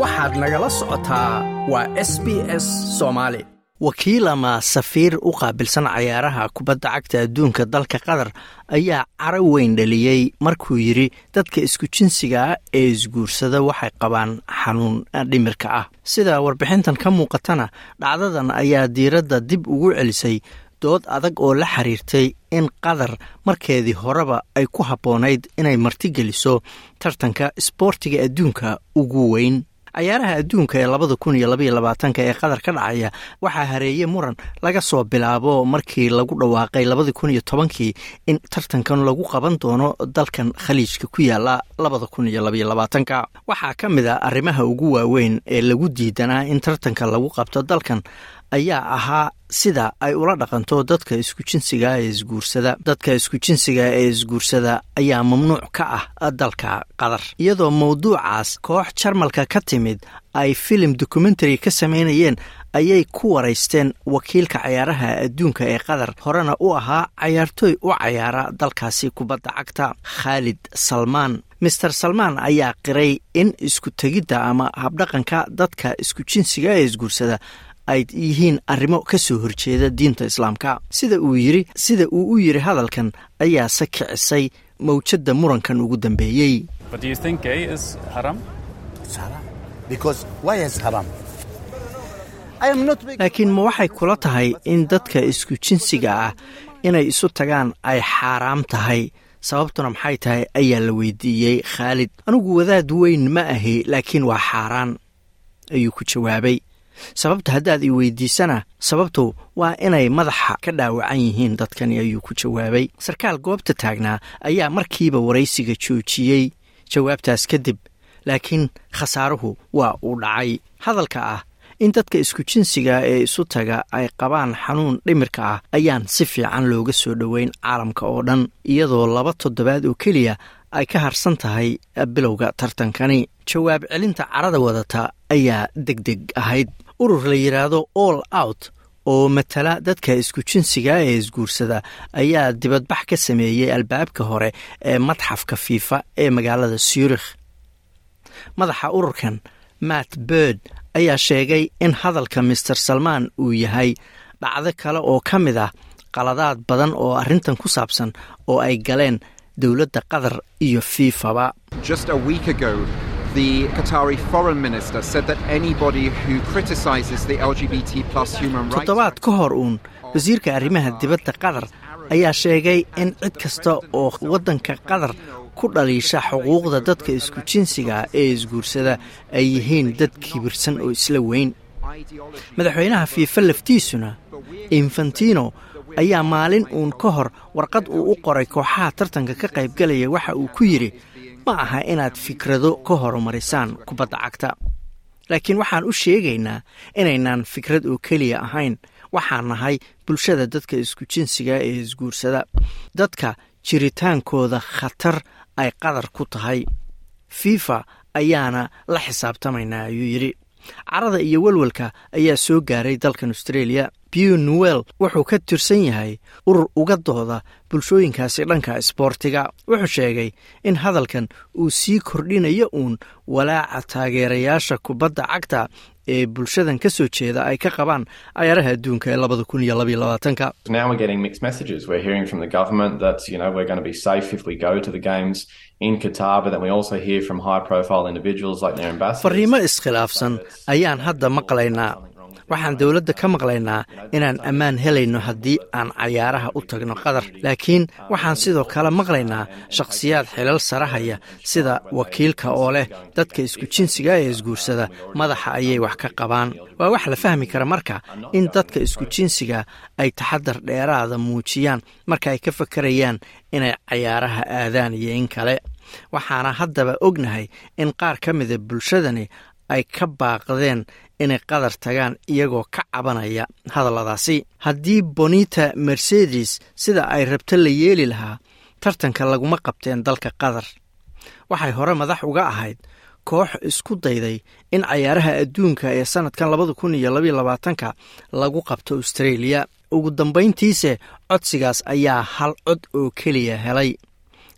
waxaad nagala socotaa waa s b s soomaali wakiil ama safiir u qaabilsan cayaaraha kubadda cagta adduunka dalka qatar ayaa caro weyn dhaliyey markuu yidhi dadka isku jinsiga ah ee isguursada waxay qabaan xanuun dhimirka ah. Sida warbixintan ka muuqatana dhacdadan ayaa diiradda dib ugu celisay dood adag oo la xiriirtay in qatar markeedii horeba ay ku habboonayd inay martigeliso tartanka isboortiga adduunka ugu weyn cayaaraha adduunka ee labada kun iyo labaiyo labaatanka ee qatar ka dhacaya waxaa hareeye muran laga soo bilaabo markii lagu dhawaaqay labadii kun iyo tobankii in tartankan lagu qaban doono dalkan khaliijka ku yaalla labada kun iyo labaiyo labaatanka. Waxaa ka mid a arrimaha ugu waaweyn ee lagu diidanaa in tartanka lagu qabto dalkan ayaa ahaa sida ay ula dhaqanto dadka isku jinsiga ee isguursada. Dadka isku jinsiga ee isguursada ayaa mamnuuc ka ah dalka qatar iyadoo mawduucaas koox jarmalka ka timid ay filim documentary ka samaynayeen ayay ku waraysteen wakiilka cayaaraha adduunka ee qatar horena u ahaa cayaartooy u cayaara dalkaasi kubadda cagta khaalid salmaan master salmaan ayaa qiray in isku tegidda ama habdhaqanka dadka isku jinsiga ee isguursada ay yihiin arrimo ka soo horjeeda diinta islaamka. Sida uu yiri sida uu u yiri hadalkan ayaase kicisay mawjadda murankan ugu dambeeyey. Laakiin ma waxay kula tahay in dadka isku jinsiga ah inay isu tagaan ay xaaraam tahay. Sababtuna maxay tahay? Ayaa la weydiiyey khaalid. Anigu wadaad weyn ma ahi laakiin waa xaaraan ayuu ku jawaabay sababta haddaad i weydiisana sababtu waa inay madaxa ka dhaawacan yihiin dadkani ayuu ku jawaabay. Sarkaal goobta taagnaa ayaa markiiba waraysiga joojiyey. Jawaabtaas kadib laakiin khasaaruhu waa uu dhacay. Hadalka ah in dadka isku jinsiga ee isu taga ay qabaan xanuun dhimirka ah ayaan si fiican looga soo dhoweyn caalamka oo dhan iyadoo laba toddobaad oo keliya ay ka harsan tahay bilowga tartankani. Jawaab celinta carada wadata ayaa deg deg ahayd urur la yidhaahdo all out oo matala dadka isku jinsiga ee isguursada ayaa dibadbax ka sameeyey albaabka hore ee madxafka fiifa ee magaalada syurikh madaxa ururkan matt bird ayaa sheegay in hadalka master salmaan uu yahay dhacdo kale oo ka mid ah qaladaad badan oo arrintan ku saabsan oo ay galeen dowladda qatar iyo fiifaba The Qatari foreign minister said that anybody who criticizes the LGBT plus human rights toddobaad ka hor uun wasiirka arrimaha dibadda qatar ayaa sheegay in cid kasta oo waddanka qatar ku dhaliisha xuquuqda dadka isku jinsiga ee isguursada ay yihiin dad kibirsan oo isla weyn. Madaxweynaha fiifa laftiisuna infantino ayaa maalin uun ka hor warqad uu u qoray kooxaha tartanka ka qaybgalaya waxa uu ku yidhi ma aha inaad fikrado ka horumarisaan kubadda cagta. Laakiin waxaan u sheegaynaa inaynaan fikrad oo keliya ahayn. Waxaan nahay bulshada dadka isku jinsiga ee isguursada. Dadka jiritaankooda khatar ay qadar ku tahay. Fifa ayaana la xisaabtamaynaa ayuu yidhi. Carada iyo welwelka ayaa soo gaaray dalkan australia pew newell wuxuu ka tirsan yahay urur uga dooda bulshooyinkaasi dhanka isboortiga. Wuxuu sheegay in hadalkan uu sii kordhinayo uun walaaca taageerayaasha kubadda cagta ee bulshadan ka soo jeeda ay ka qabaan cayaaraha adduunka ee labada kun iyo labaiyo labaatanka. Fariimo iskhilaafsan ayaan hadda maqlaynaa waxaan dowladda ka maqlaynaa inaan ammaan helayno haddii aan cayaaraha u tagno qatar. Laakiin waxaan sidoo kale maqlaynaa shakhsiyaad xilal sarahaya sida wakiilka oo leh dadka isku jinsiga ee isguursada. Madaxa ayay wax ka qabaan. Waa wax la fahmi kara marka in dadka isku jinsiga ay taxadar dheeraada muujiyaan marka ay ka fakarayaan inay cayaaraha aadaan iyo in kale. Waxaana haddaba ognahay in qaar ka mida bulshadani ay ka baaqdeen inay qatar tagaan iyagoo ka cabanaya hadalladaasi. Haddii bonita mercedes sida ay rabto la yeeli lahaa tartanka laguma qabteen dalka qatar waxay hore madax uga ahayd koox isku dayday in cayaaraha adduunka ee sannadkan labada kun iyo labaiyo labaatanka lagu qabto australia. Ugu dambayntiise codsigaas ayaa hal cod oo keliya helay.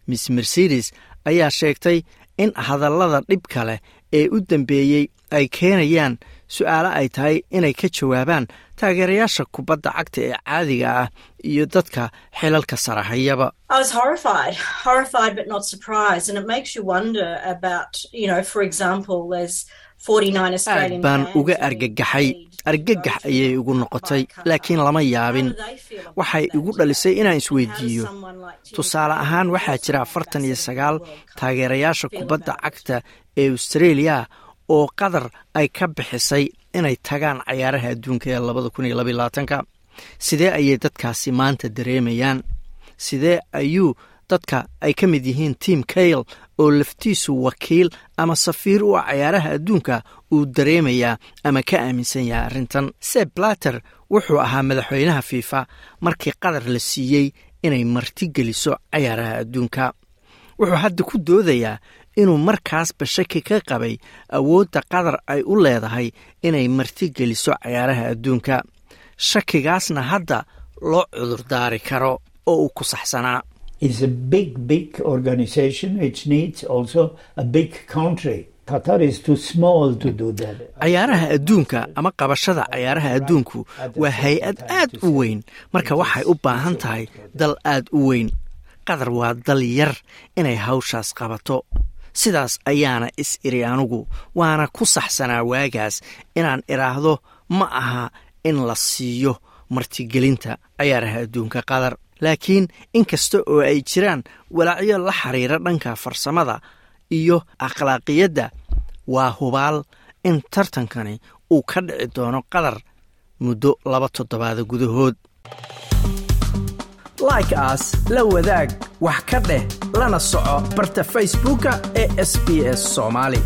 Miss mercedes ayaa sheegtay in hadallada dhibka leh ee u dambeeyey ay keenayaan su'aalo ay tahay inay ka jawaabaan taageerayaasha kubadda cagta ee caadiga ah iyo dadka xilalka sarahayaba aad baan uga argagaxay argagax ayay igu noqotay laakiin lama yaabin. Waxay igu dhalisay inaan isweydiiyo tusaale ahaan waxaa jira afartan iyo sagaal taageerayaasha kubadda cagta ee oo qatar ay ka bixisay inay tagaan cayaaraha adduunka ee labada kun iyo labylabaatanka sidee ayay dadkaasi maanta dareemayaan? Sidee ayuu dadka ay ka mid yihiin tim kayle oo laftiisu wakiil ama safiir u ah cayaaraha adduunka uu dareemayaa ama ka aaminsan yahay arrintan? Seb blatter wuxuu ahaa madaxweynaha fiifa markii qatar la siiyey inay marti geliso cayaaraha adduunka. Wuxuu hadda ku doodayaa inuu markaasba shaki ka qabay awoodda qatar ay u leedahay inay marti geliso cayaaraha adduunka. Shakigaasna hadda loo cudurdaari karo oo uu ku saxsanaa. Cayaaraha adduunka ama qabashada cayaaraha adduunku waa hay'ad aad u weyn. Marka waxay u baahan tahay dal aad u weyn. Qatar waa dal yar inay hawshaas qabato sidaas ayaana is iri anugu waana ku saxsanaa waagaas inaan idhaahdo ma aha in la siiyo martigelinta cayaaraha adduunka qatar laakiin inkasta oo ay jiraan walaacyo la xiriira dhanka farsamada iyo akhlaaqiyadda waa hubaal in tartankani uu ka dhici doono qatar muddo laba toddobaada gudahood. Like aas la wadaag wax ka dheh lana soco barta facebooka ee s soomaali